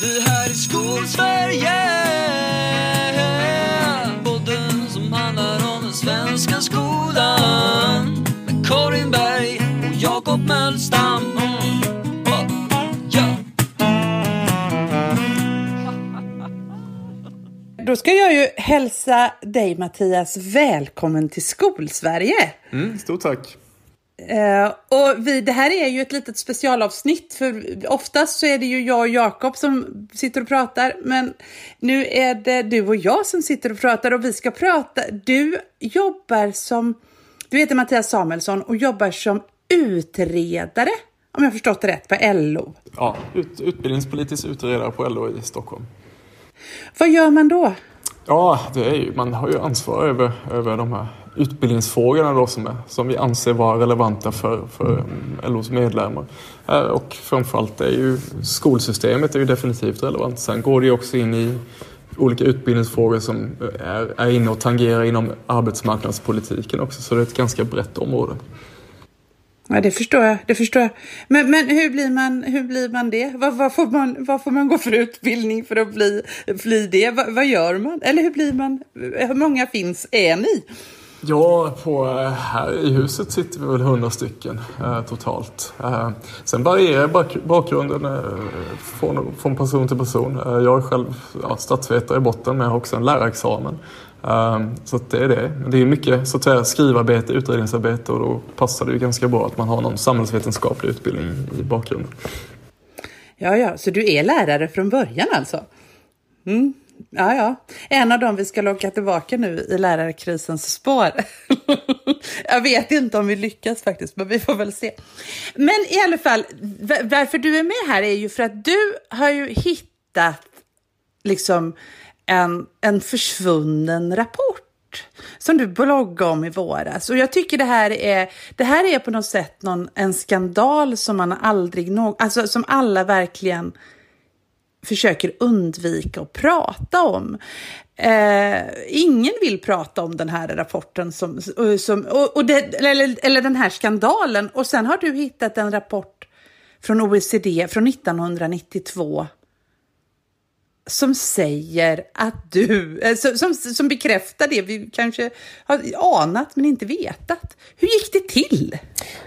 Det här är Skolsverige Podden som handlar om den svenska skolan Med Karin Berg och Jakob Mölstam Mm. Oh, ja. Då ska jag ju hälsa dig Mattias välkommen till Skolsverige. Mm, stort tack. Eh, och vi, det här är ju ett litet specialavsnitt för oftast så är det ju jag och Jakob som sitter och pratar men nu är det du och jag som sitter och pratar och vi ska prata. Du jobbar som, du heter Mattias Samuelsson och jobbar som utredare om jag förstått det rätt på LO. Ja, ut, utbildningspolitisk utredare på LO i Stockholm. Vad gör man då? Ja, det är ju, man har ju ansvar över, över de här utbildningsfrågorna då som, är, som vi anser vara relevanta för, för LOs medlemmar. Eh, och framförallt är ju skolsystemet är ju definitivt relevant. Sen går det ju också in i olika utbildningsfrågor som är, är inne och tangerar inom arbetsmarknadspolitiken också. Så det är ett ganska brett område. Ja, det förstår jag. Det förstår jag. Men, men hur, blir man, hur blir man det? Vad, vad, får man, vad får man gå för utbildning för att bli, bli det? Vad, vad gör man? Eller hur blir man? Hur många finns är ni? Ja, på, här i huset sitter vi väl hundra stycken eh, totalt. Eh, sen varierar bak bakgrunden eh, från, från person till person. Eh, jag är själv ja, statsvetare i botten men jag har också en lärarexamen. Eh, så att det är det. Men det är mycket så att säga, skrivarbete, utredningsarbete och då passar det ju ganska bra att man har någon samhällsvetenskaplig utbildning i bakgrunden. Ja, ja, så du är lärare från början alltså? Mm. Ja, ja. En av dem vi ska locka tillbaka nu i lärarkrisens spår. Jag vet inte om vi lyckas faktiskt, men vi får väl se. Men i alla fall, varför du är med här är ju för att du har ju hittat liksom en, en försvunnen rapport som du bloggade om i våras. Och jag tycker det här är, det här är på något sätt någon, en skandal som man aldrig någon, alltså som alla verkligen försöker undvika att prata om. Eh, ingen vill prata om den här rapporten som, som, och, och det, eller, eller den här skandalen. Och sen har du hittat en rapport från OECD från 1992 som säger att du, eh, som, som, som bekräftar det vi kanske har anat men inte vetat. Hur gick det till?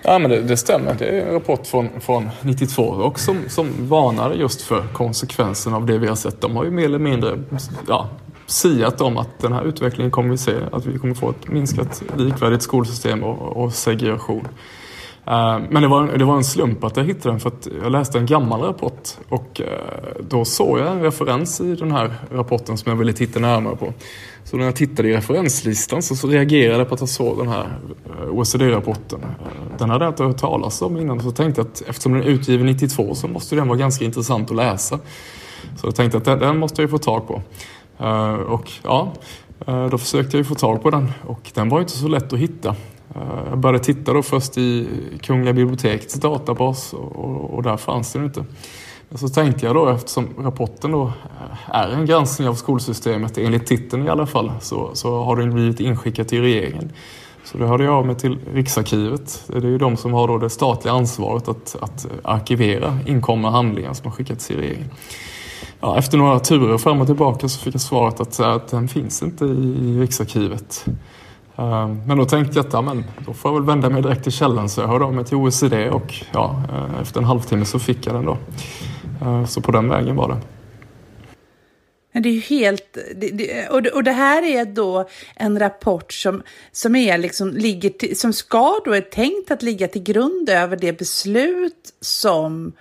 Ja, men det, det stämmer. Det är en rapport från, från 92 och som, som varnade just för konsekvenserna av det vi har sett. De har ju mer eller mindre ja, siat om att den här utvecklingen kommer vi se, att vi kommer få ett minskat likvärdigt skolsystem och, och segregation. Eh, men det var, det var en slump att jag hittade den för att jag läste en gammal rapport och eh, då såg jag en referens i den här rapporten som jag ville titta närmare på. Så när jag tittade i referenslistan så, så reagerade jag på att jag såg den här eh, OECD-rapporten. Den hade jag inte hört talas om innan så tänkte jag att eftersom den är utgiven 92 så måste den vara ganska intressant att läsa. Så jag tänkte att den, den måste jag ju få tag på. Och ja, då försökte jag ju få tag på den och den var inte så lätt att hitta. Eh, jag började titta då först i Kungliga bibliotekets databas och, och där fanns den inte. Så tänkte jag då eftersom rapporten då eh, är en granskning av skolsystemet enligt titeln i alla fall så, så har den blivit inskickad till regeringen. Så då hörde jag av mig till Riksarkivet. Det är ju de som har då det statliga ansvaret att, att arkivera inkomna handlingar som har skickats till regeringen. Ja, efter några turer fram och tillbaka så fick jag svaret att, att den finns inte i Riksarkivet. Ehm, men då tänkte jag att ja, men, då får jag väl vända mig direkt till källan så jag hörde av mig till OECD och ja, eh, efter en halvtimme så fick jag den då. Ehm, så på den vägen var det. Det är ju helt... Det, det, och, det, och det här är då en rapport som, som, är liksom, ligger till, som ska då är tänkt att ligga till grund över det beslut som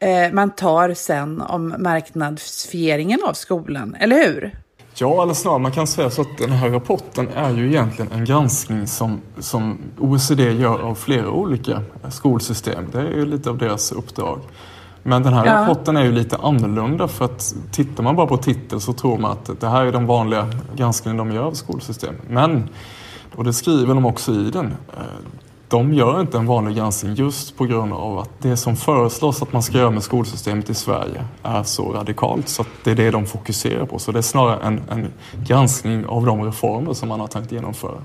eh, man tar sen om marknadsfieringen av skolan, eller hur? Ja, eller snarare man kan säga så att den här rapporten är ju egentligen en granskning som, som OECD gör av flera olika skolsystem. Det är ju lite av deras uppdrag. Men den här ja. rapporten är ju lite annorlunda för att tittar man bara på titel så tror man att det här är den vanliga granskningen de gör av skolsystem. Men, och det skriver de också i den, de gör inte en vanlig granskning just på grund av att det som föreslås att man ska göra med skolsystemet i Sverige är så radikalt så att det är det de fokuserar på. Så det är snarare en, en granskning av de reformer som man har tänkt genomföra.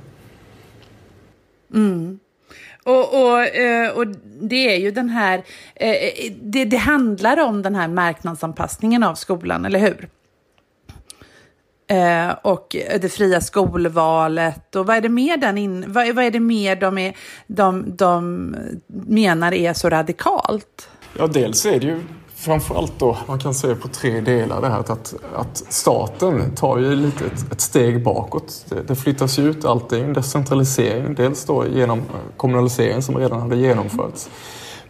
Mm. Och, och, eh, och det är ju den här, eh, eh, det, det handlar om den här marknadsanpassningen av skolan, eller hur? Eh, och det fria skolvalet och vad är det mer, den in, vad, vad är det mer de, är, de, de menar är så radikalt? Ja, dels är det ju framförallt då, man kan se på tre delar det här att, att staten tar ju lite ett, ett steg bakåt. Det, det flyttas ju ut allting, decentralisering, dels då genom eh, kommunalisering som redan hade genomförts.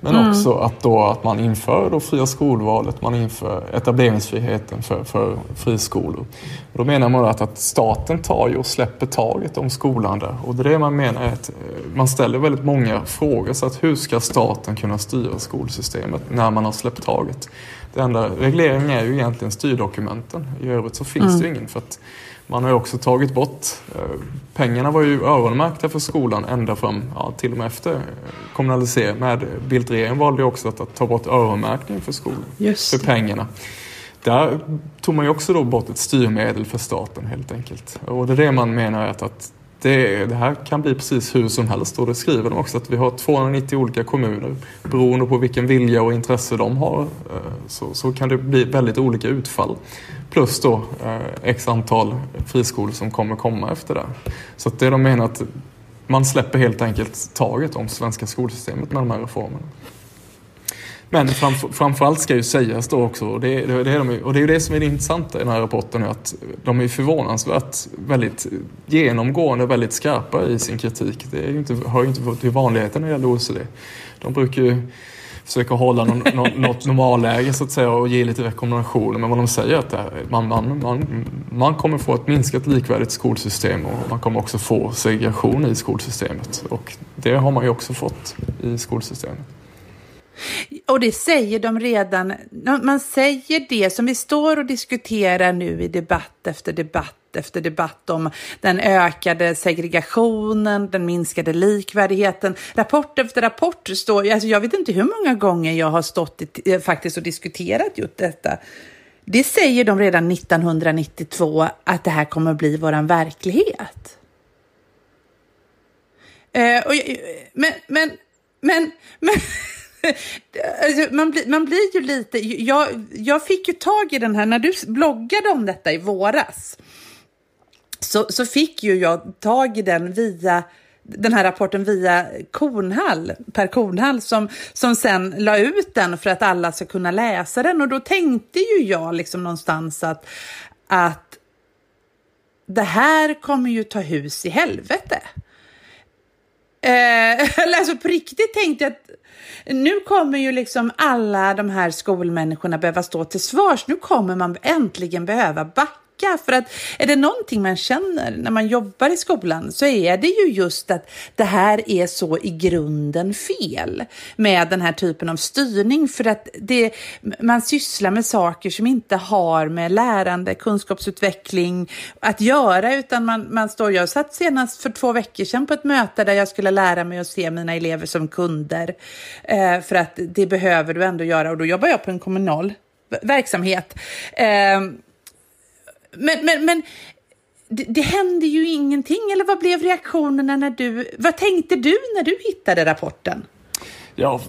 Men mm. också att, då, att man inför då fria skolvalet, man inför etableringsfriheten för, för friskolor. Och då menar man att, att staten tar ju och släpper taget om skolan där. Och det är det man menar är att eh, man ställer väldigt många frågor. Så att hur ska staten kunna styra skolsystemet när man har släppt taget? Det enda regleringen är ju egentligen styrdokumenten. I övrigt så finns mm. det ingen. för att man har ju också tagit bort, eh, pengarna var ju öronmärkta för skolan ända fram ja, till och med efter kommunalisering. Med Bildtregeringen valde ju också att, att, ta bort öronmärkning för skolan, Just för pengarna. Där tog man ju också då bort ett styrmedel för staten helt enkelt. Och det är det man menar att, att det, det, här kan bli precis hur som helst. Och det skriver de också att vi har 290 olika kommuner. Beroende på vilken vilja och intresse de har eh, så, så kan det bli väldigt olika utfall. Plus då eh, x antal friskolor som kommer komma efter det. Så att det de menar att man släpper helt enkelt taget om svenska skolsystemet med de här reformerna. Men framför, framförallt ska ju sägas då också, och det, det, det, är de, och det är ju det som är det intressanta i den här rapporten, att de är förvånansvärt väldigt genomgående väldigt skarpa i sin kritik. Det är ju inte, hör ju inte till vanligheten när det gäller OECD. De brukar ju försöka hålla någon, något normalläge så att säga och ge lite rekommendationer. Men vad de säger är att man, man, man, man kommer få ett minskat likvärdigt skolsystem och man kommer också få segregation i skolsystemet. Och det har man ju också fått i skolsystemet. Och det säger de redan, man säger det som vi står och diskuterar nu i debatt efter debatt efter debatt om den ökade segregationen, den minskade likvärdigheten. Rapport efter rapport står, alltså jag vet inte hur många gånger jag har stått i, eh, faktiskt och diskuterat just detta. Det säger de redan 1992 att det här kommer att bli våran verklighet. Eh, och, men, men, men, men Alltså, man, blir, man blir ju lite... Jag, jag fick ju tag i den här när du bloggade om detta i våras. Så, så fick ju jag tag i den via den här rapporten via Kornhall, Per Kornhall, som, som sen la ut den för att alla ska kunna läsa den. Och då tänkte ju jag liksom någonstans att, att det här kommer ju ta hus i helvete. Eh, alltså på riktigt tänkte jag att nu kommer ju liksom alla de här skolmänniskorna behöva stå till svars. Nu kommer man äntligen behöva backa tänka. För att är det någonting man känner när man jobbar i skolan så är det ju just att det här är så i grunden fel med den här typen av styrning. För att det, man sysslar med saker som inte har med lärande, kunskapsutveckling att göra, utan man, man står, jag satt senast för två veckor sedan på ett möte där jag skulle lära mig att se mina elever som kunder. Eh, för att det behöver du ändå göra och då jobbar jag på en kommunal verksamhet. Eh, men, men, men det, det hände ju ingenting, eller vad blev reaktionerna när du... Vad tänkte du när du hittade rapporten? Ja,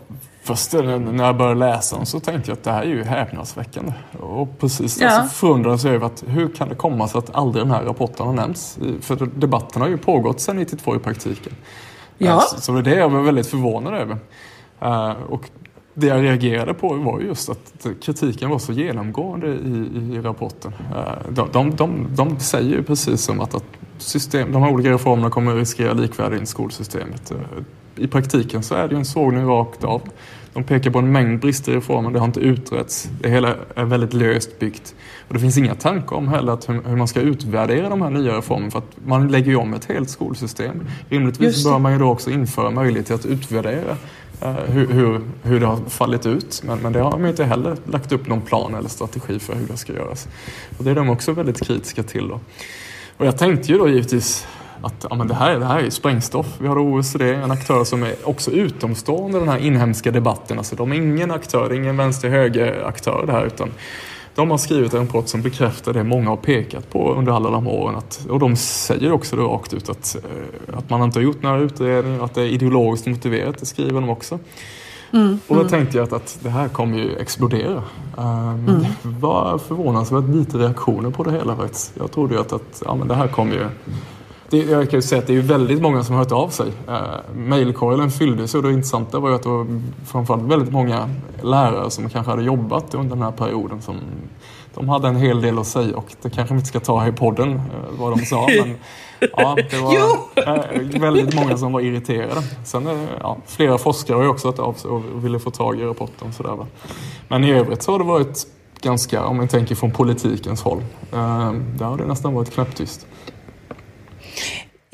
först när jag började läsa den så tänkte jag att det här är ju häpnadsväckande. Och precis ja. alltså, förundrades över att hur kan det komma sig att aldrig den här rapporten har nämnts? För debatten har ju pågått sedan 92 i praktiken. Ja. Så, så det är det jag var väldigt förvånad över. Uh, och det jag reagerade på var just att kritiken var så genomgående i, i rapporten. Eh, de, de, de, de säger ju precis som att, att system, de här olika reformerna kommer att riskera likvärdighet i skolsystemet. Eh, I praktiken så är det ju en sågning rakt av. De pekar på en mängd brister i reformen, det har inte utretts. Det hela är väldigt löst byggt. Och det finns inga tankar om heller att hur, man ska utvärdera de här nya reformerna för att man lägger ju om ett helt skolsystem. Rimligtvis bör man ju då också införa möjlighet till att utvärdera Eh, hur, hur, hur det har fallit ut. Men, men det har de inte heller lagt upp någon plan eller strategi för hur det ska göras. Och det är de också väldigt kritiska till. Då. Och jag tänkte ju då givetvis att ja, men det, här, det här är sprängstoff. Vi har OECD, en aktör som är också utomstående den här inhemska debatten. Alltså, de är ingen aktör, ingen vänster-höger-aktör det här. Utan de har skrivit en rapport som bekräftar det många har pekat på under alla de åren. Att, och de säger också det rakt ut att, eh, att man inte har gjort några utredningar, att det är ideologiskt motiverat, det skriver de också. Mm, och då mm. tänkte jag att, att det här kommer ju explodera. Um, mm. Det var förvånansvärt lite reaktioner på det hela faktiskt. Jag trodde ju att, att ja, men det här kommer ju det, jag kan ju säga att det är väldigt många som har hört av sig. Uh, Mailkorgen fylldes och det intressanta var ju att det var framförallt väldigt många lärare som kanske hade jobbat under den här perioden som de hade en hel del att säga och det kanske vi inte ska ta i podden uh, vad de sa. men ja, det var uh, väldigt många som var irriterade. Sen uh, ja, flera forskare har ju också hört av sig och ville få tag i rapporten. Sådär, va? Men i övrigt så har det varit ganska, om man tänker från politikens håll, uh, där har det nästan varit knäpptyst.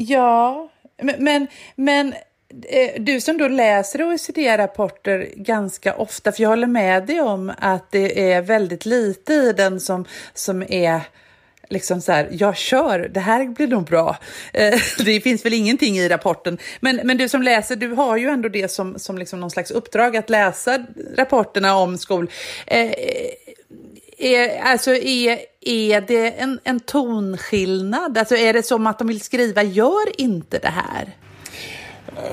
Ja, men, men eh, du som då läser OECD-rapporter ganska ofta, för jag håller med dig om att det är väldigt lite i den som, som är liksom så här, jag kör, det här blir nog bra. Eh, det finns väl ingenting i rapporten. Men, men du som läser, du har ju ändå det som, som liksom någon slags uppdrag att läsa rapporterna om skol. Eh, är, alltså är, är det en, en tonskillnad? Alltså är det som att de vill skriva gör inte det här?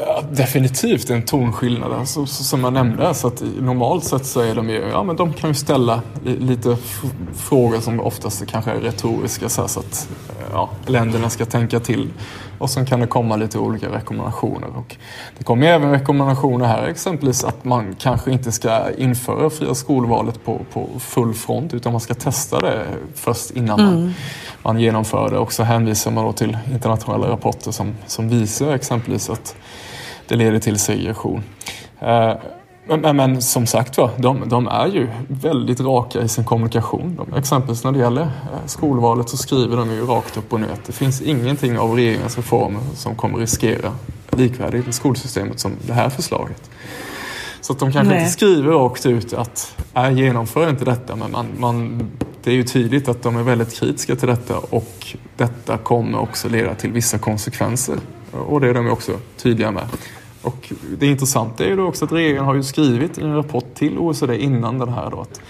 Ja, definitivt en tonskillnad. Alltså, som jag nämnde, så att normalt sett så är de ju, ja men de kan ju ställa lite frågor som oftast kanske är retoriska så, så att ja, länderna ska tänka till. Och sen kan det komma lite olika rekommendationer. Och det kommer även rekommendationer här exempelvis att man kanske inte ska införa fria skolvalet på, på full front utan man ska testa det först innan mm. man, man genomför det. Och så hänvisar man då till internationella rapporter som, som visar exempelvis att det leder till segregation. Eh, men, men, som sagt var, de, de, är ju väldigt raka i sin kommunikation. De, exempelvis när det gäller eh, skolvalet så skriver de ju rakt upp och ner att det finns ingenting av regeringens reformer som kommer riskera likvärdigt i skolsystemet som det här förslaget. Så att de kanske Nej. inte skriver rakt ut att jag genomför inte detta men man, man, det är ju tydligt att de är väldigt kritiska till detta och detta kommer också leda till vissa konsekvenser. Och det är de också tydliga med. Och det intressanta är ju också att regeringen har ju skrivit i en rapport till OECD innan den här då att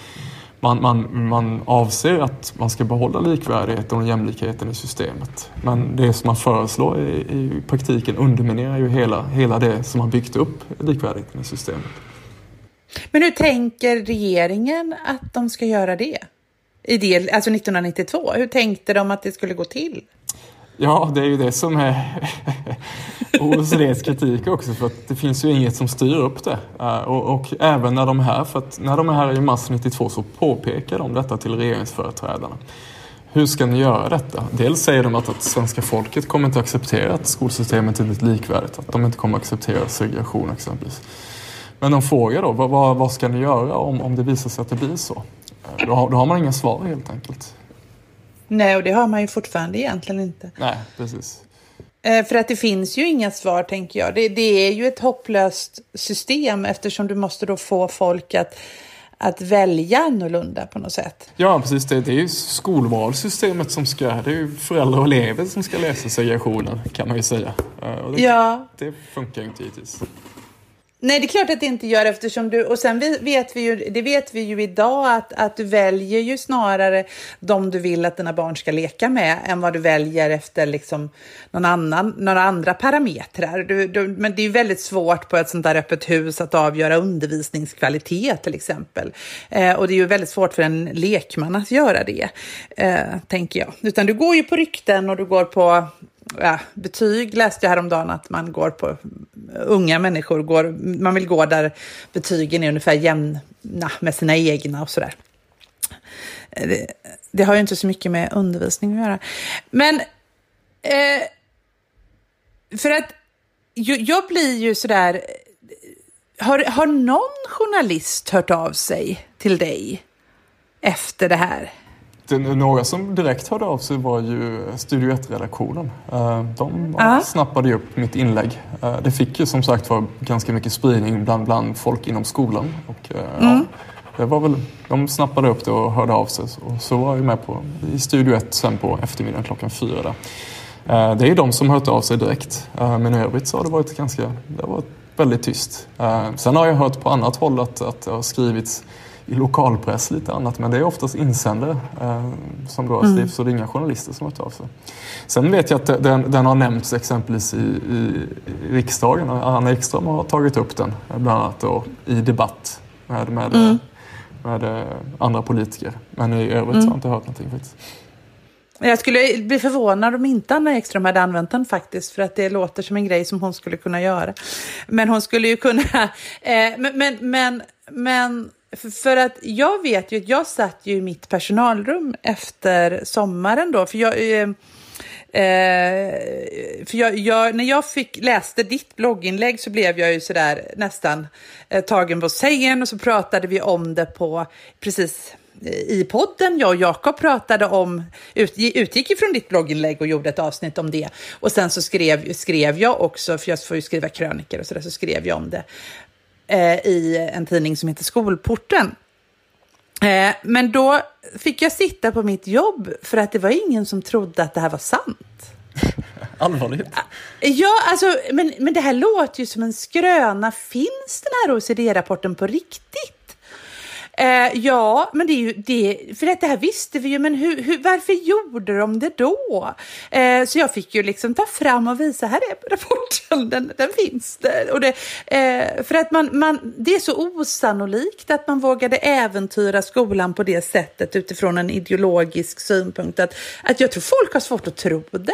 man, man, man avser att man ska behålla likvärdigheten och jämlikheten i systemet. Men det som man föreslår i, i praktiken underminerar ju hela, hela det som har byggt upp likvärdigheten i systemet. Men hur tänker regeringen att de ska göra det? I del, alltså 1992, hur tänkte de att det skulle gå till? Ja, det är ju det som är OECDs kritik också för att det finns ju inget som styr upp det. Uh, och, och, även när de är här, för att när de är här i mars 92 så påpekar de detta till regeringsföreträdarna. Hur ska ni göra detta? Dels säger de att, att svenska folket kommer inte acceptera att skolsystemet är likvärdigt, att de inte kommer acceptera segregation exempelvis. Men de frågar då, vad, vad, vad ska ni göra om, om det visar sig att det blir så? Uh, då, har, då har man inga svar helt enkelt. Nej, och det har man ju fortfarande egentligen inte. Nej, precis. Eh, för att det finns ju inga svar, tänker jag. Det, det, är ju ett hopplöst system eftersom du måste då få folk att, att välja annorlunda på något sätt. Ja, precis. Det, det är ju skolvalssystemet som ska... Det är ju föräldrar och elever som ska läsa segregationen, kan man ju säga. Eh, det, ja. det funkar ju inte givetvis. Nej, det är klart att det inte gör eftersom du, och sen vet vi ju, det vet vi ju idag att, att du väljer ju snarare de du vill att dina barn ska leka med än vad du väljer efter liksom någon annan, några andra parametrar. Du, du, men det är ju väldigt svårt på ett sånt där öppet hus att avgöra undervisningskvalitet till exempel. Eh, och det är ju väldigt svårt för en lekman att göra det, eh, tänker jag. Utan du går ju på rykten och du går på ja, betyg läste jag häromdagen att man går på, unga människor går, man vill gå där betygen är ungefär jämna med sina egna och sådär. Det, det har ju inte så mycket med undervisning att göra. Men eh, för att jag blir ju sådär, har, har någon journalist hört av sig till dig efter det här? Några som direkt hörde av sig var ju Studio 1-redaktionen. Eh, de snappade ju upp mitt inlägg. Eh, det fick ju som sagt var ganska mycket spridning bland, bland folk inom skolan. Och, eh, mm. ja, det var väl, de snappade upp det och hörde av sig. Och så var jag med på, i Studio 1 sen på eftermiddagen klockan fyra. Där. Det är ju de som hört av sig direkt. Men i övrigt så har det varit ganska det har varit väldigt tyst. Sen har jag hört på annat håll att, att det har skrivits i lokalpress lite annat. Men det är oftast insändare eh, som då har skrivits mm. så det är inga journalister som har tagit av sig. Sen vet jag att den, den har nämnts exempelvis i, i, riksdagen. Anna Ekström har tagit upp den bland annat då, i debatt med, med, mm. med, med andra politiker. Men i övrigt mm. har jag inte hört någonting faktiskt. Jag skulle bli förvånad om inte Anna Ekström hade använt den faktiskt, för att det låter som en grej som hon skulle kunna göra. Men hon skulle ju kunna... Eh, men, men, men, men för att jag vet ju att jag satt ju i mitt personalrum efter sommaren då, för jag... Eh, eh, för jag, jag, när jag fick, läste ditt blogginlägg så blev jag ju sådär nästan eh, tagen på sängen och så pratade vi om det på precis eh, i podden. Jag och Jakob pratade om, ut, utgick ifrån ditt blogginlägg och gjorde ett avsnitt om det. Och sen så skrev, skrev jag också, för jag får ju skriva krönikor och sådär, så skrev jag om det eh, i en tidning som heter Skolporten. Eh, men då fick jag sitta på mitt jobb för att det var ingen som trodde att det här var sant. Allvarligt? Ja, alltså, men, men det här låter ju som en skröna. Finns den här OCD-rapporten på riktigt? Eh, ja, men det är ju det, för det här visste vi ju, men hur, hur, varför gjorde de det då? Eh, så jag fick ju liksom ta fram och visa, här är rapporten, den, den finns där. Och det, eh, för att man, man, det är så osannolikt att man vågade äventyra skolan på det sättet utifrån en ideologisk synpunkt, att, att jag tror folk har svårt att tro det.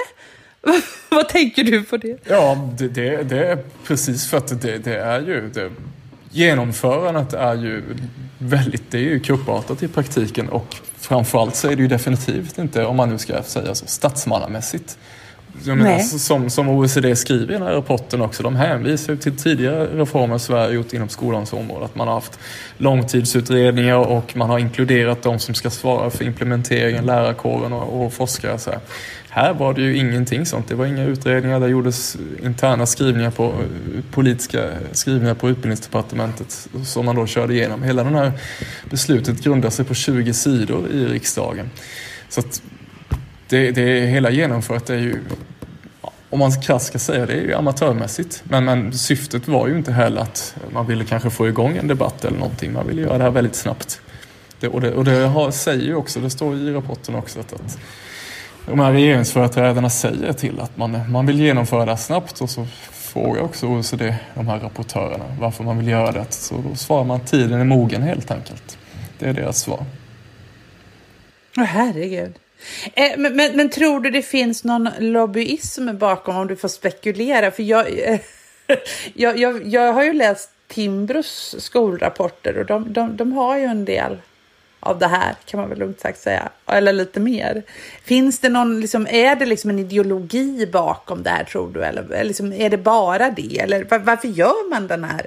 Vad tänker du på det? Ja, det, det, det är precis för att det, det är ju det, genomförandet är ju väldigt, det är ju kuppartat i praktiken och framförallt så är det ju definitivt inte, om man nu ska säga så, statsmannamässigt. Menar, som, som OECD skriver i den här rapporten också, de hänvisar ju till tidigare reformer Sverige gjort inom skolans område. Att man har haft långtidsutredningar och man har inkluderat de som ska svara för implementeringen, lärarkåren och, och forskare. Så här. Här var det ju ingenting sånt. Det var inga utredningar. Det gjordes interna skrivningar på politiska skrivningar på utbildningsdepartementet som man då körde igenom. Hela det här beslutet grundar sig på 20 sidor i riksdagen. Så att det, det hela genomfört är ju om man krasst ska säga det, är ju amatörmässigt. Men, men syftet var ju inte heller att man ville kanske få igång en debatt eller någonting. Man ville göra det här väldigt snabbt. Det, och det, och det har, säger ju också, det står i rapporten också, att, att de här regeringsföreträdarna säger till att man, man vill genomföra det här snabbt och så frågar också OECD, de här rapportörerna, varför man vill göra det. Så då svarar man att tiden är mogen helt enkelt. Det är deras svar. Oh, herregud. Eh, men, men, men, tror du det finns någon lobbyism bakom om du får spekulera? För jag, eh, jag, jag, jag har ju läst Timbros skolrapporter och de, de, de har ju en del av det här, kan man väl lugnt sagt säga. Eller lite mer. Finns det någon, liksom, är det liksom en ideologi bakom det här tror du? Eller eh, liksom, är det bara det? Eller var, varför gör man den här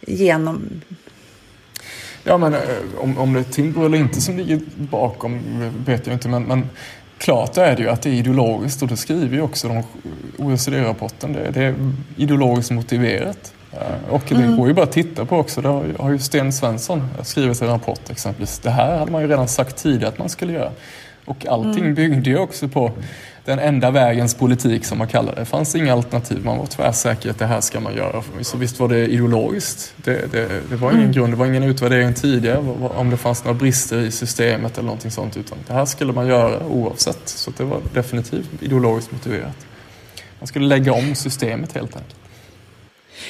genom... Ja, men eh, om, om det är Timbro eller inte som ligger bakom eh, vet jag inte, men, men klart är det ju att det är ideologiskt och det skriver ju också OECD-rapporten. Det, det är ideologiskt motiverat. Och det mm. går ju bara att titta på också. Det har ju Sten Svensson skrivit en rapport exempelvis. Det här hade man ju redan sagt tidigare att man skulle göra. Och allting mm. byggde ju också på den enda vägens politik som man kallar det. Det fanns inga alternativ. Man var tvärsäker att det här ska man göra. Så visst var det ideologiskt. Det, det, det var ingen mm. grund, det var ingen utvärdering tidigare om det fanns några brister i systemet eller någonting sånt. Utan det här skulle man göra oavsett. Så det var definitivt ideologiskt motiverat. Man skulle lägga om systemet helt enkelt.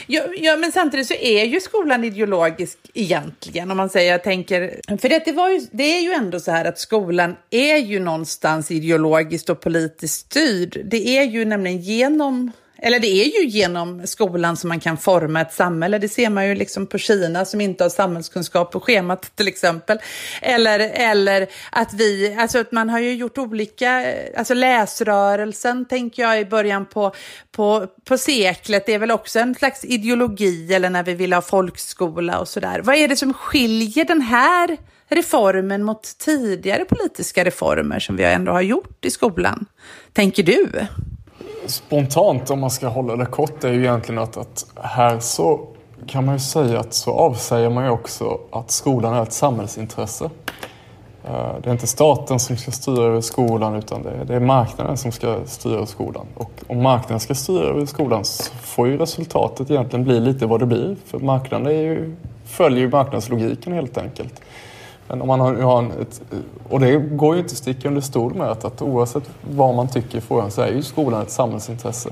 Ja, ja, men samtidigt så är ju skolan ideologisk egentligen, om man säger, jag tänker, för det, det, var ju, det är ju ändå så här att skolan är ju någonstans ideologiskt och politiskt styrd. Det är ju nämligen genom eller det är ju genom skolan som man kan forma ett samhälle. Det ser man ju liksom på Kina som inte har samhällskunskap på schemat till exempel. Eller, eller att vi, alltså att man har ju gjort olika, alltså läsrörelsen tänker jag i början på, på, på seklet, det är väl också en slags ideologi eller när vi vill ha folkskola och sådär. Vad är det som skiljer den här reformen mot tidigare politiska reformer som vi ändå har gjort i skolan, tänker du? Spontant om man ska hålla det kort är ju egentligen att, att här så kan man ju säga att så avsäger man ju också att skolan är ett samhällsintresse. Eh, det är inte staten som ska styra över skolan utan det är, det är marknaden som ska styra över skolan. Och om marknaden ska styra över skolan så får ju resultatet egentligen bli lite vad det blir. För marknaden är ju, följer ju marknadslogiken helt enkelt. Men om man har, har en, ett, och det går ju inte att sticka under stol med att, att oavsett vad man tycker i frågan så är ju skolan ett samhällsintresse.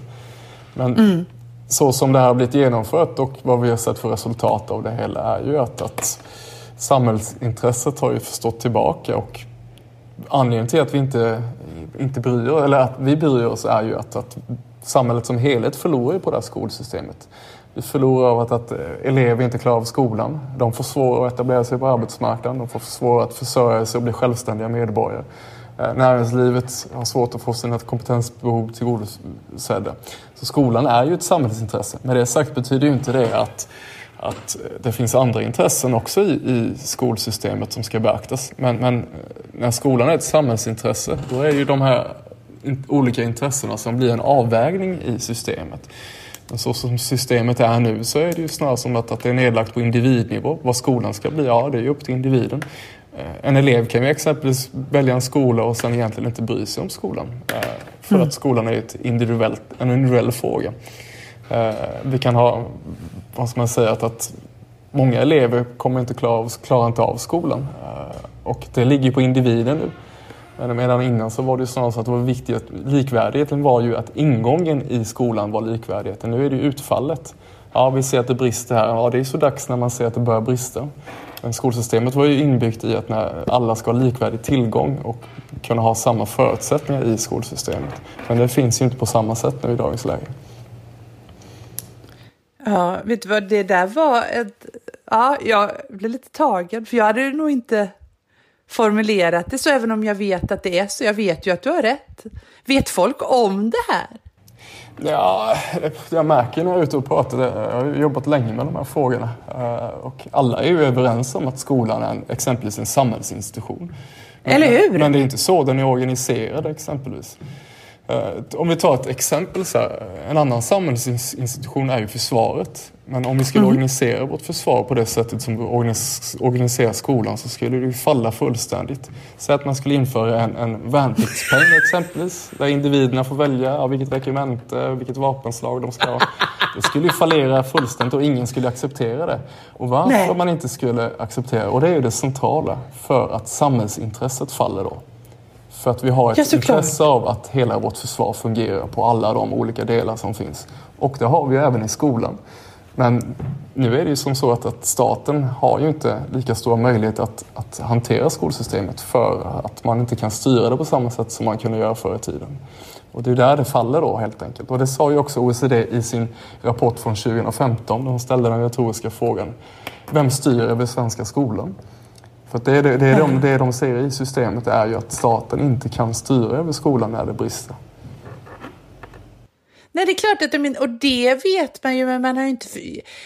Men mm. så som det här har blivit genomfört och vad vi har sett för resultat av det hela är ju att, att samhällsintresset har ju stått tillbaka och anledningen till att vi inte, inte bryr eller att vi bryr oss är ju att, att samhället som helhet förlorar på det här skolsystemet. Vi förlorar av att, att eh, elever inte klarar av skolan. De får svårare att etablera sig på arbetsmarknaden. De får svårare att försörja sig och bli självständiga medborgare. Eh, näringslivet har svårt att få sina kompetensbehov tillgodosedda. Så skolan är ju ett samhällsintresse. Med det sagt betyder ju inte det att, att eh, det finns andra intressen också i, i skolsystemet som ska beaktas. Men, men, när skolan är ett samhällsintresse då är det ju de här olika intressena som blir en avvägning i systemet. Men så som systemet är nu så är det ju snarare som att, att det är nedlagt på individnivå. Vad skolan ska bli, ja det är ju upp till individen. Eh, en elev kan ju exempelvis välja en skola och sen egentligen inte bry sig om skolan. Eh, för mm. att skolan är ett individuellt, en individuell fråga. Eh, vi kan ha, vad ska man säga, att, att många elever kommer inte klara, klarar inte av skolan. Och det ligger på individen nu. Medan innan så var det snarare så att det var viktigt, att likvärdigheten var ju att ingången i skolan var likvärdigheten. Nu är det ju utfallet. Ja, vi ser att det brister här. Ja, det är så dags när man ser att det börjar brista. Men skolsystemet var ju inbyggt i att när alla ska ha likvärdig tillgång och kunna ha samma förutsättningar i skolsystemet. Men det finns ju inte på samma sätt nu i dagens läge. Ja, vet du vad, det där var ett... Ja, jag blev lite tagen, för jag hade nog inte formulerat det så, även om jag vet att det är så. Jag vet ju att du har rätt. Vet folk om det här? Ja, jag märker när jag är ute och pratar. Jag har jobbat länge med de här frågorna. Eh, och alla är ju överens om att skolan är exempelvis en samhällsinstitution. Eller hur? Men det är inte så den är organiserad exempelvis. Eh, om vi tar ett exempel så här. En annan samhällsinstitution är ju försvaret. Men om vi skulle mm. organisera vårt försvar på det sättet som vi organiserar skolan så skulle det ju falla fullständigt. Säg att man skulle införa en, en värnpliktspeng exempelvis. Där individerna får välja ja, vilket regemente, vilket vapenslag de ska ha. Det skulle ju fallera fullständigt och ingen skulle acceptera det. Och varför Nej. man inte skulle acceptera, och det är ju det centrala, för att samhällsintresset faller då. För att vi har ett ja, intresse av att hela vårt försvar fungerar på alla de olika delar som finns. Och det har vi även i skolan. Men nu är det ju som så att, att staten har ju inte lika stora möjligheter att, att, hantera skolsystemet för att man inte kan styra det på samma sätt som man kunde göra förr i tiden. Och det är där det faller då helt enkelt. Och det sa ju också OECD i sin rapport från 2015 när de ställde den retoriska frågan. Vem styr över svenska skolan? För det, är det, det, är de, det de ser i systemet är ju att staten inte kan styra över skolan när det brister. Nej, det är klart att det, och det vet man ju, men man har ju inte...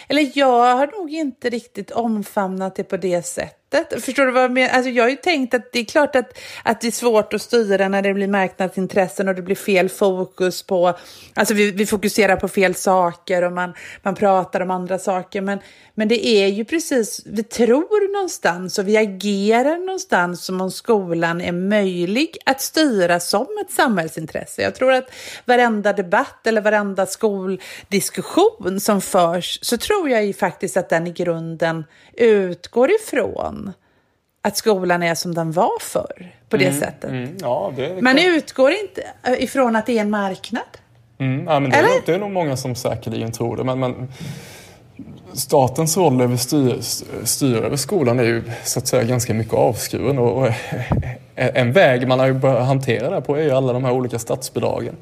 Eller jag har nog inte riktigt omfamnat det på det sättet. Förstår du vad jag menar? Alltså jag har ju tänkt att det är klart att, att det är svårt att styra när det blir marknadsintressen och det blir fel fokus på... Alltså vi, vi fokuserar på fel saker och man, man pratar om andra saker, men men det är ju precis, vi tror någonstans och vi agerar någonstans som om skolan är möjlig att styra som ett samhällsintresse. Jag tror att varenda debatt eller varenda skoldiskussion som förs så tror jag ju faktiskt att den i grunden utgår ifrån att skolan är som den var förr på det mm, sättet. Mm, ja, det Man utgår inte ifrån att det är en marknad. Mm, ja, men det, Eller? Är, det är nog många som säkerligen tror det. Men, men statens roll över styr, styr över skolan är ju så att säga ganska mycket avskuren. Och, och en väg man har börjat hantera det på är ju alla de här olika statsbidragen.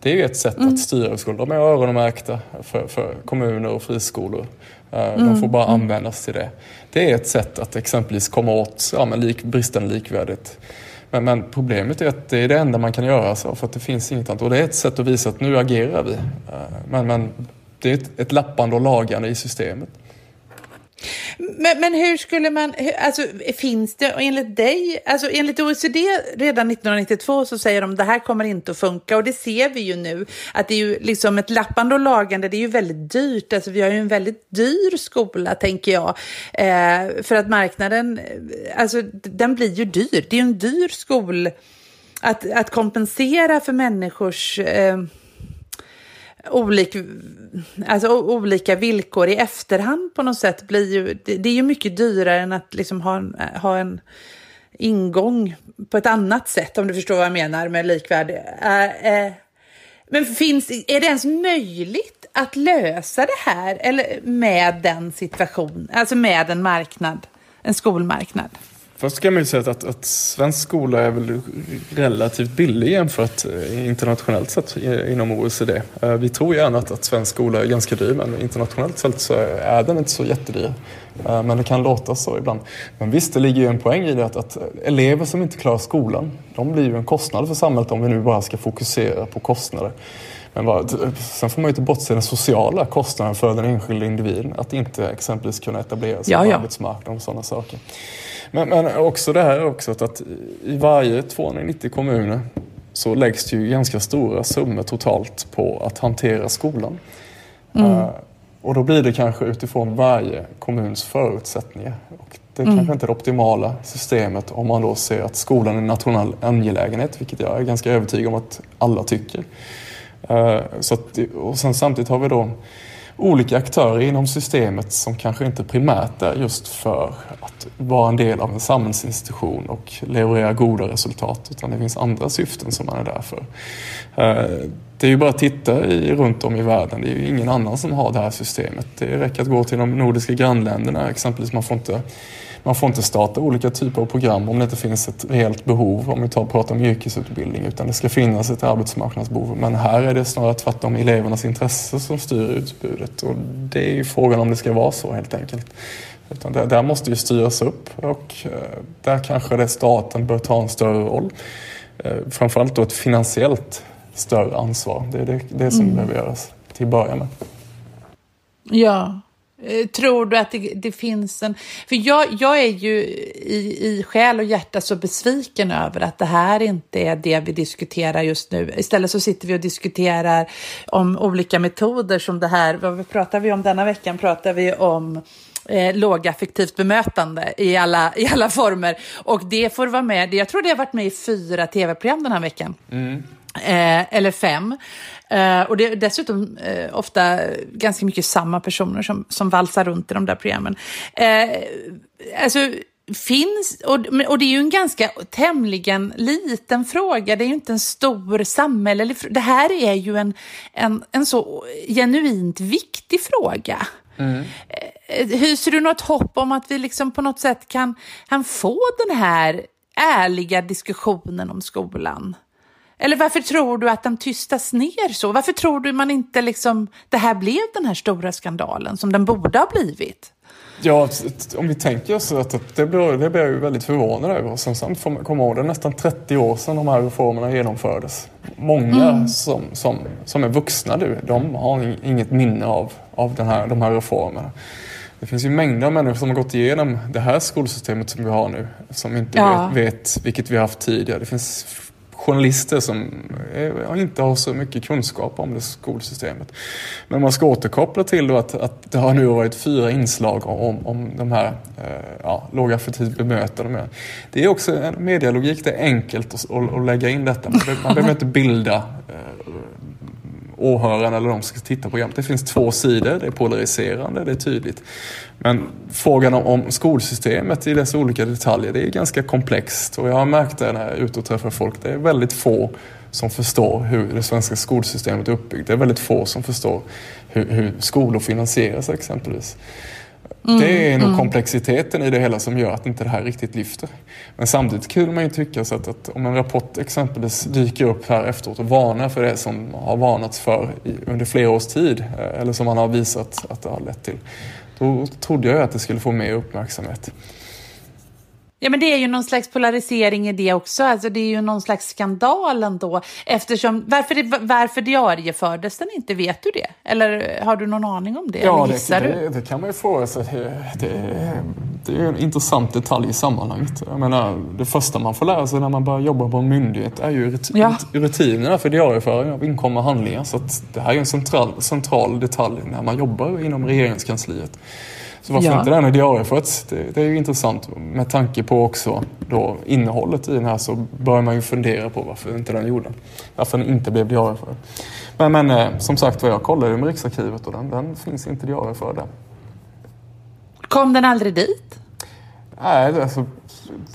Det är ju ett sätt mm. att styra över skolan. De är öronmärkta för, för kommuner och friskolor. Mm. De får bara mm. användas till det. Det är ett sätt att exempelvis komma åt ja, men lik, bristande likvärdighet. Men, men, problemet är att det är det enda man kan göra så, för att det finns inget annat. Och det är ett sätt att visa att nu agerar vi. Eh, men, men det är ett, ett lappande och lagande i systemet. Men, men hur skulle man, hur, alltså finns det enligt dig, alltså enligt OECD redan 1992 så säger de det här kommer inte att funka. Och det ser vi ju nu att det är ju liksom ett lappande och lagande, det är ju väldigt dyrt, alltså vi har ju en väldigt dyr skola tänker jag, eh, för att marknaden, eh, alltså den blir ju dyr, det är ju en dyr skol, att, att kompensera för människors eh, olik, alltså, olika villkor i efterhand på något sätt blir ju, det, det är ju mycket dyrare än att liksom ha en, ha en ingång på ett annat sätt, om du förstår vad jag menar med likvärdig. Äh, äh, men finns, är det ens möjligt att lösa det här eller med den situationen, alltså med en marknad, en skolmarknad? Först kan man ju säga att, att svensk skola är väl relativt billig jämfört eh, internationellt sett inom OECD. Eh, vi tror gärna att, att svensk skola är ganska dyr men internationellt sett så är den inte så jättedyr. Eh, men det kan låta så ibland. Men visst, det ligger ju en poäng i det att, att elever som inte klarar skolan, de blir ju en kostnad för samhället om vi nu bara ska fokusera på kostnader. Men bara, sen får man ju inte bortse den sociala kostnaden för den enskilda individen. Att inte exempelvis kunna etablera sig ja, på ja. arbetsmarknaden och sådana saker. Men, men också det här också att, i varje 290 kommuner så läggs det ju ganska stora summor totalt på att hantera skolan. Mm. Uh, och då blir det kanske utifrån varje kommuns förutsättningar. Och det är mm. kanske inte det optimala systemet om man då ser att skolan är en nationell angelägenhet, vilket jag är ganska övertygad om att alla tycker. Uh, så att, och sen samtidigt har vi då olika aktörer inom systemet som kanske inte primärt är just för att vara en del av en samhällsinstitution och leverera goda resultat utan det finns andra syften som man är där för. Eh, det är ju bara att titta i, runt om i världen. Det är ju ingen annan som har det här systemet. Det räcker att gå till de nordiska grannländerna exempelvis. Man får inte man får inte starta olika typer av program om det inte finns ett reellt behov, om vi tar och pratar om yrkesutbildning, utan det ska finnas ett arbetsmarknadsbehov. Men här är det snarare tvärtom elevernas intresse som styr utbudet och det är ju frågan om det ska vara så helt enkelt. Utan det, där måste ju styras upp och eh, där kanske det staten bör ta en större roll. Eh, framförallt då ett finansiellt större ansvar. Det är det, det som mm. behöver göras till att börja med. Ja, tror du att det, det, finns en... För jag, jag är ju i, i själ och hjärta så besviken över att det här inte är det vi diskuterar just nu. Istället så sitter vi och diskuterar om olika metoder som det här. Vad pratar vi om denna veckan? Pratar vi om eh, lågaffektivt bemötande i alla, i alla former. Och det får vara med. Jag tror det har varit med i fyra tv-program den här veckan. Mm. Eh, eller fem. Uh, och det är dessutom uh, ofta ganska mycket samma personer som, som valsar runt i de där programmen. Uh, alltså, finns, och, och det är ju en ganska tämligen liten fråga, det är ju inte en stor samhällelig fråga. Det här är ju en, en, en så genuint viktig fråga. Mm. Hyser du något hopp om att vi liksom på något sätt kan, kan få den här ärliga diskussionen om skolan? Eller varför tror du att den tystas ner så? Varför tror du man inte liksom, det här blev den här stora skandalen som den borde ha blivit? Ja, om vi tänker oss att det blir, det blir jag ju väldigt förvånad över. Som sagt får man komma ihåg, det är nästan 30 år sedan de här reformerna genomfördes. Många mm. som, som, som är vuxna nu, de har inget minne av, av den här, de här reformerna. Det finns ju mängder av människor som har gått igenom det här skolsystemet som vi har nu, som inte ja. vet, vet vilket vi har haft tidigare. Det finns journalister som eh, inte har så mycket kunskap om det skolsystemet. Men man ska återkoppla till då att, att det har nu varit fyra inslag om, om de här eh, ja, lågaffektivt bemötande. Det är också en medialogik, det är enkelt att, att, att lägga in detta. Man, man behöver inte bilda eh, åhörarna eller de som ska titta på programmet. Det finns två sidor, det är polariserande, det är tydligt. Men frågan om, om skolsystemet i dess olika detaljer, det är ganska komplext. Och jag har märkt det när jag är ute och träffar folk, det är väldigt få som förstår hur det svenska skolsystemet är uppbyggt. Det är väldigt få som förstår hur, hur skolor finansieras exempelvis. Mm, det är nog mm. komplexiteten i det hela som gör att inte det här riktigt lyfter. Men samtidigt kunde man ju tycka så att, att, om en rapport exempelvis dyker upp här efteråt och varnar för det som har varnats för i, under flera års tid eh, eller som man har visat att det har lett till. Då trodde jag att det skulle få mer uppmärksamhet. Ja, men det är ju någon slags polarisering i det också. Alltså, det är ju någon slags skandal ändå. Eftersom, varför, det, varför diariefördes den inte? Vet du det? Eller har du någon aning om det? Ja, det, det, det kan man ju fråga sig. Det, det, det är en intressant detalj i sammanhanget. Jag menar, det första man får lära sig när man börjar jobba på en myndighet är ju rut- Ja. rutinerna för diarieföring av inkomna handlingar. Så det här är en central, central detalj när man jobbar inom regeringskansliet. Så varför Ja. inte den är diarieförts? Det, det är ju intressant. Med tanke på också då innehållet i den här så börjar man ju fundera på varför inte den gjorde. Varför den inte blev diarieförd. Men, men eh, som sagt vad jag kollade med Riksarkivet och den, den finns inte diarieförd där. Kom den aldrig dit? Nej, alltså,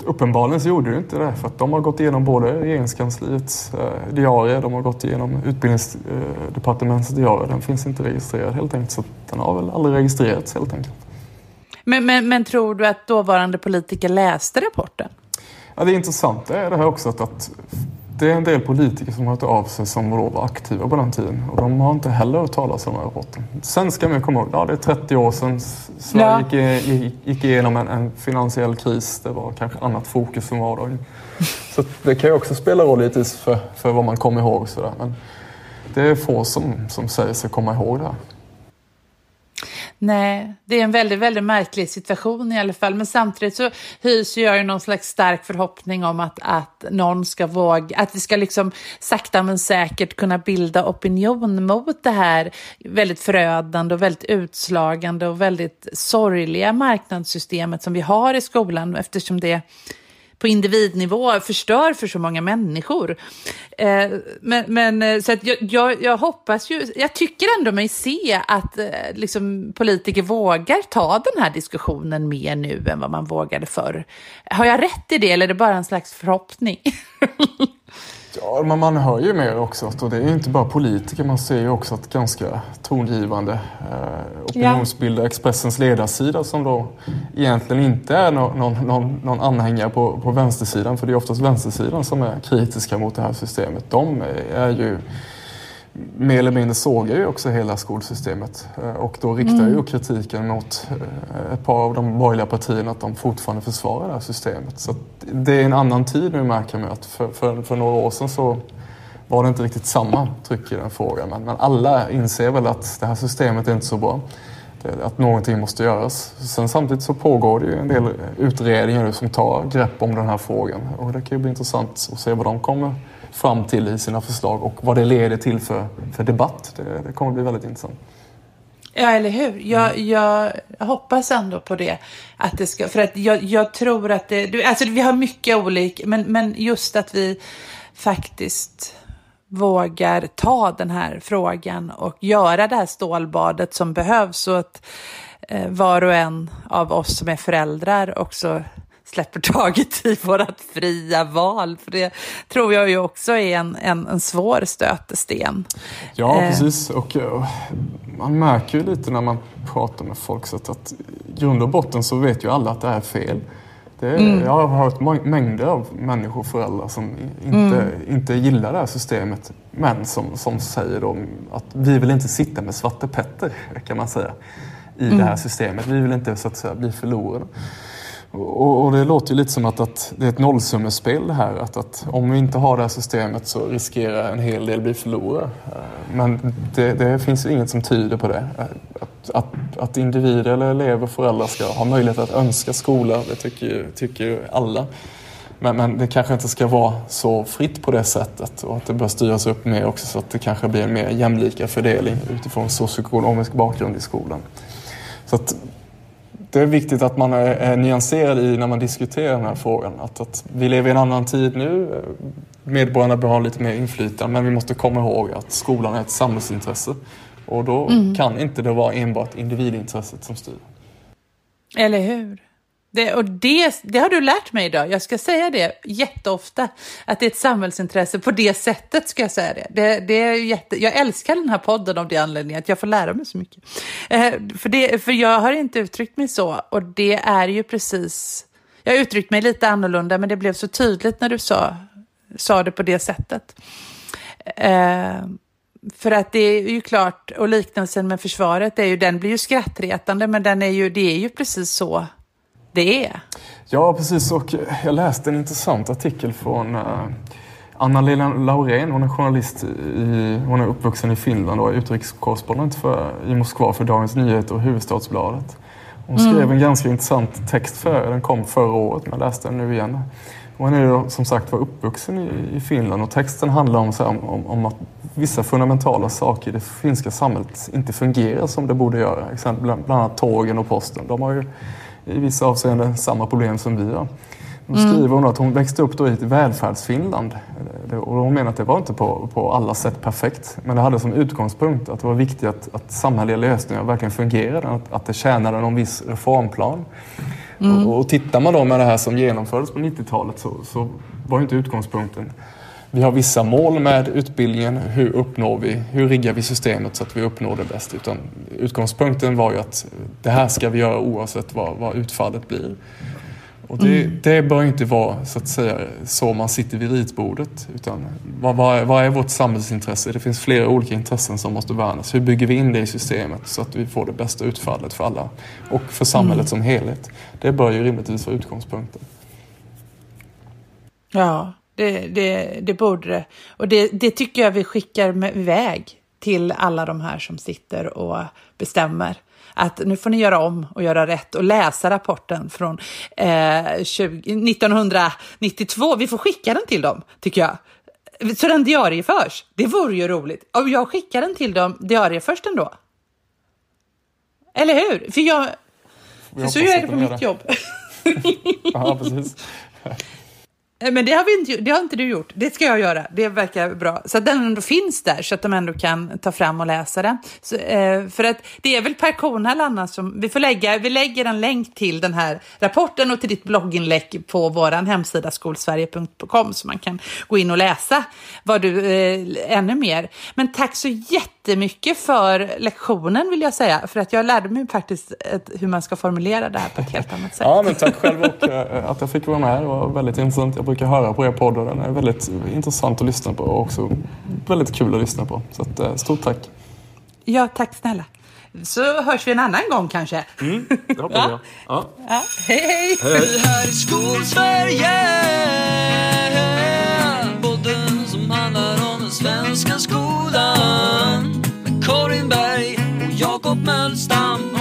uppenbarligen så gjorde det inte det. För att de har gått igenom både regeringskansliets eh, diarier, de har gått igenom utbildningsdepartementets diarier. Den finns inte registrerad helt enkelt. Så den har väl aldrig registrerats helt enkelt. Men, men, men tror du att dåvarande politiker läste rapporten? Ja, det intressanta är det här också att, att det är en del politiker som har hört av sig som då var aktiva på den tiden. Och de har inte heller hört talas om den här rapporten. Sen ska man komma ihåg, ja det är 30 år sedan Sverige Ja. gick, gick, igenom en, en finansiell kris. Det var kanske annat fokus som var då. Så det kan ju också spela roll lite för, för vad man kommer ihåg. Sådär. Men det är få som, som säger sig komma ihåg det här. Nej, det är en väldigt, väldigt märklig situation i alla fall. Men samtidigt så hyser jag ju någon slags stark förhoppning om att, att någon ska våga, att vi ska liksom sakta men säkert kunna bilda opinion mot det här väldigt förödande och väldigt utslagande och väldigt sorgliga marknadssystemet som vi har i skolan eftersom det på individnivå förstör för så många människor. Eh, men, men eh, så att jag, jag, jag hoppas ju, jag tycker ändå mig se att eh, liksom, politiker vågar ta den här diskussionen mer nu än vad man vågade förr. Har jag rätt i det eller är det bara en slags förhoppning? Ja, men man hör ju mer också. att- Och det är inte bara politiker. Man ser ju också att ganska tongivande eh, opinionsbildare, Expressens ledarsida som då egentligen inte är någon, någon, någon anhängare på, på vänstersidan. För det är oftast vänstersidan som är kritiska mot det här systemet. De är ju mer eller mindre sågar ju också hela skolsystemet eh, och då riktar ju kritiken mot eh, ett par av de borgerliga partierna att de fortfarande försvarar det här systemet. Så det är en annan tid nu märker man att för, för, för några år sedan så var det inte riktigt samma tryck i den frågan. Men, men alla inser väl att det här systemet är inte så bra. Det- Att någonting måste göras. Sen samtidigt så pågår det ju en del utredningar nu som tar grepp om den här frågan. Och det kan ju bli intressant att se vad de kommer fram till i sina förslag och vad det leder till för, för debatt. Det, det kommer bli väldigt intressant. Ja, eller hur? Jag, jag hoppas ändå på det. Att det ska, för att jag, jag tror att det... Alltså vi har mycket olika, men, men just att vi faktiskt vågar ta den här frågan och göra det här stålbadet som behövs så att eh, var och en av oss som är föräldrar också släpper taget i vårt fria val. För det tror jag ju också är en, en, en svår stötesten. Ja, Eh. precis. Och eh, man märker ju lite när man pratar med folk så att, att i grund och botten så vet ju alla att det är fel. Det är, Jag har hört mängder av människor, föräldrar som inte, inte gillar det här systemet. Men som, som säger då att vi vill inte sitta med Svarte Petter, kan man säga, i det här systemet. Vi vill inte så att säga bli förlorade. Och, och det låter ju lite som att, att det är ett nollsummespel det här. Att, att om vi inte har det här systemet så riskerar en hel del bli förlorare. Men det, det finns ju inget som tyder på det. Att, att, att individer eller elever och föräldrar ska ha möjlighet att önska skola, det tycker, ju- tycker ju alla. Men, men det kanske inte ska vara så fritt på det sättet och att det bör styras upp mer också så att det kanske blir en mer jämlika fördelning utifrån socioekonomisk bakgrund i skolan. Så att det är viktigt att man är, är nyanserad i när man diskuterar den här frågan. Att, att vi lever i en annan tid nu. Medborgarna bör ha lite mer inflytande men vi måste komma ihåg att skolan är ett samhällsintresse. Och då kan inte det vara enbart individintresset som styr. Eller hur? Det, och det, det har du lärt mig idag. Jag ska säga det jätteofta. Att det är ett samhällsintresse. På det sättet ska jag säga det. det, det är jätte, jag älskar den här podden av det anledningen att jag får lära mig så mycket. Eh, för, det, för jag har inte uttryckt mig så. Och det är ju precis... Jag har uttryckt mig lite annorlunda men det blev så tydligt när du sa, sa det på det sättet. Eh, för att det är ju klart, och liknelsen med försvaret, är ju, den blir ju skrattretande men den är ju, det är ju precis så det är. Ja, precis. Och jag läste en intressant artikel från uh, Anna-Lena Laurén. Hon är journalist. I, hon är uppvuxen i Finland och är utrikeskorrespondent för, i Moskva för Dagens Nyheter och Huvudstadsbladet. Hon skrev mm. en ganska intressant text för Den kom förra året, men jag läste den nu igen. Hon är som sagt var uppvuxen i, i Finland och texten handlar om, här, om, om, att vissa fundamentala saker i det finska samhället inte fungerar som det borde göra. Exempel bland, bland annat tågen och posten. De har ju i vissa avseenden samma problem som vi har. Då mm. skriver hon att hon växte upp då i ett välfärdsfinland. Och hon menar att det var inte på, på alla sätt perfekt. Men det hade som utgångspunkt att det var viktigt att, att samhälleliga lösningar verkligen fungerade. Att, att det tjänade någon viss reformplan. Mm. Och, och tittar man då med det här som genomfördes på 90-talet så, så var inte utgångspunkten vi har vissa mål med utbildningen. Hur uppnår vi, hur riggar vi systemet så att vi uppnår det bäst? Utan utgångspunkten var ju att det här ska vi göra oavsett vad, vad utfallet blir. Och det, mm. det bör inte vara så att säga så man sitter vid ritbordet. Utan vad, vad, är, vad är vårt samhällsintresse? Det finns flera olika intressen som måste värnas. Hur bygger vi in det i systemet så att vi får det bästa utfallet för alla och för samhället mm. som helhet? Det bör ju rimligtvis vara utgångspunkten. Ja, det, det, det borde det. Och det, det tycker jag vi skickar iväg till alla de här som sitter och bestämmer att nu får ni göra om och göra rätt och läsa rapporten från eh, 20, 1992. Vi får skicka den till dem, tycker jag. Så den diarieförs. Det vore ju roligt. Om jag skickar den till dem diarieförs den då? Eller hur? För jag... För så gör jag det på mitt jobb. ja, precis. Eh, men det har, vi inte, det har inte du gjort. Det ska jag göra. Det verkar bra. Så att den ändå finns där så att de ändå kan ta fram och läsa den. Så, eh, för att det är väl Per Kornhall annars som... Vi, får lägga, vi lägger en länk till den här rapporten och till ditt blogginlägg på vår hemsida skolsverige.com så man kan gå in och läsa vad du, eh, ännu mer. Men tack så jättemycket för lektionen vill jag säga. För att jag lärde mig faktiskt ett, hur man ska formulera det här på ett helt annat sätt. Ja, men tack själv och eh, att jag fick vara med. Det var väldigt intressant brukar höra på er podd och den är väldigt intressant att lyssna på och också väldigt kul att lyssna på. Så att, eh, stort tack! Ja, tack snälla! Så hörs vi en annan gång kanske. Mm, det hoppas jag. Ja. Ja. Hej, hej! hej, hej. här i Skolsverige Podden som handlar om den svenska skolan Med Karin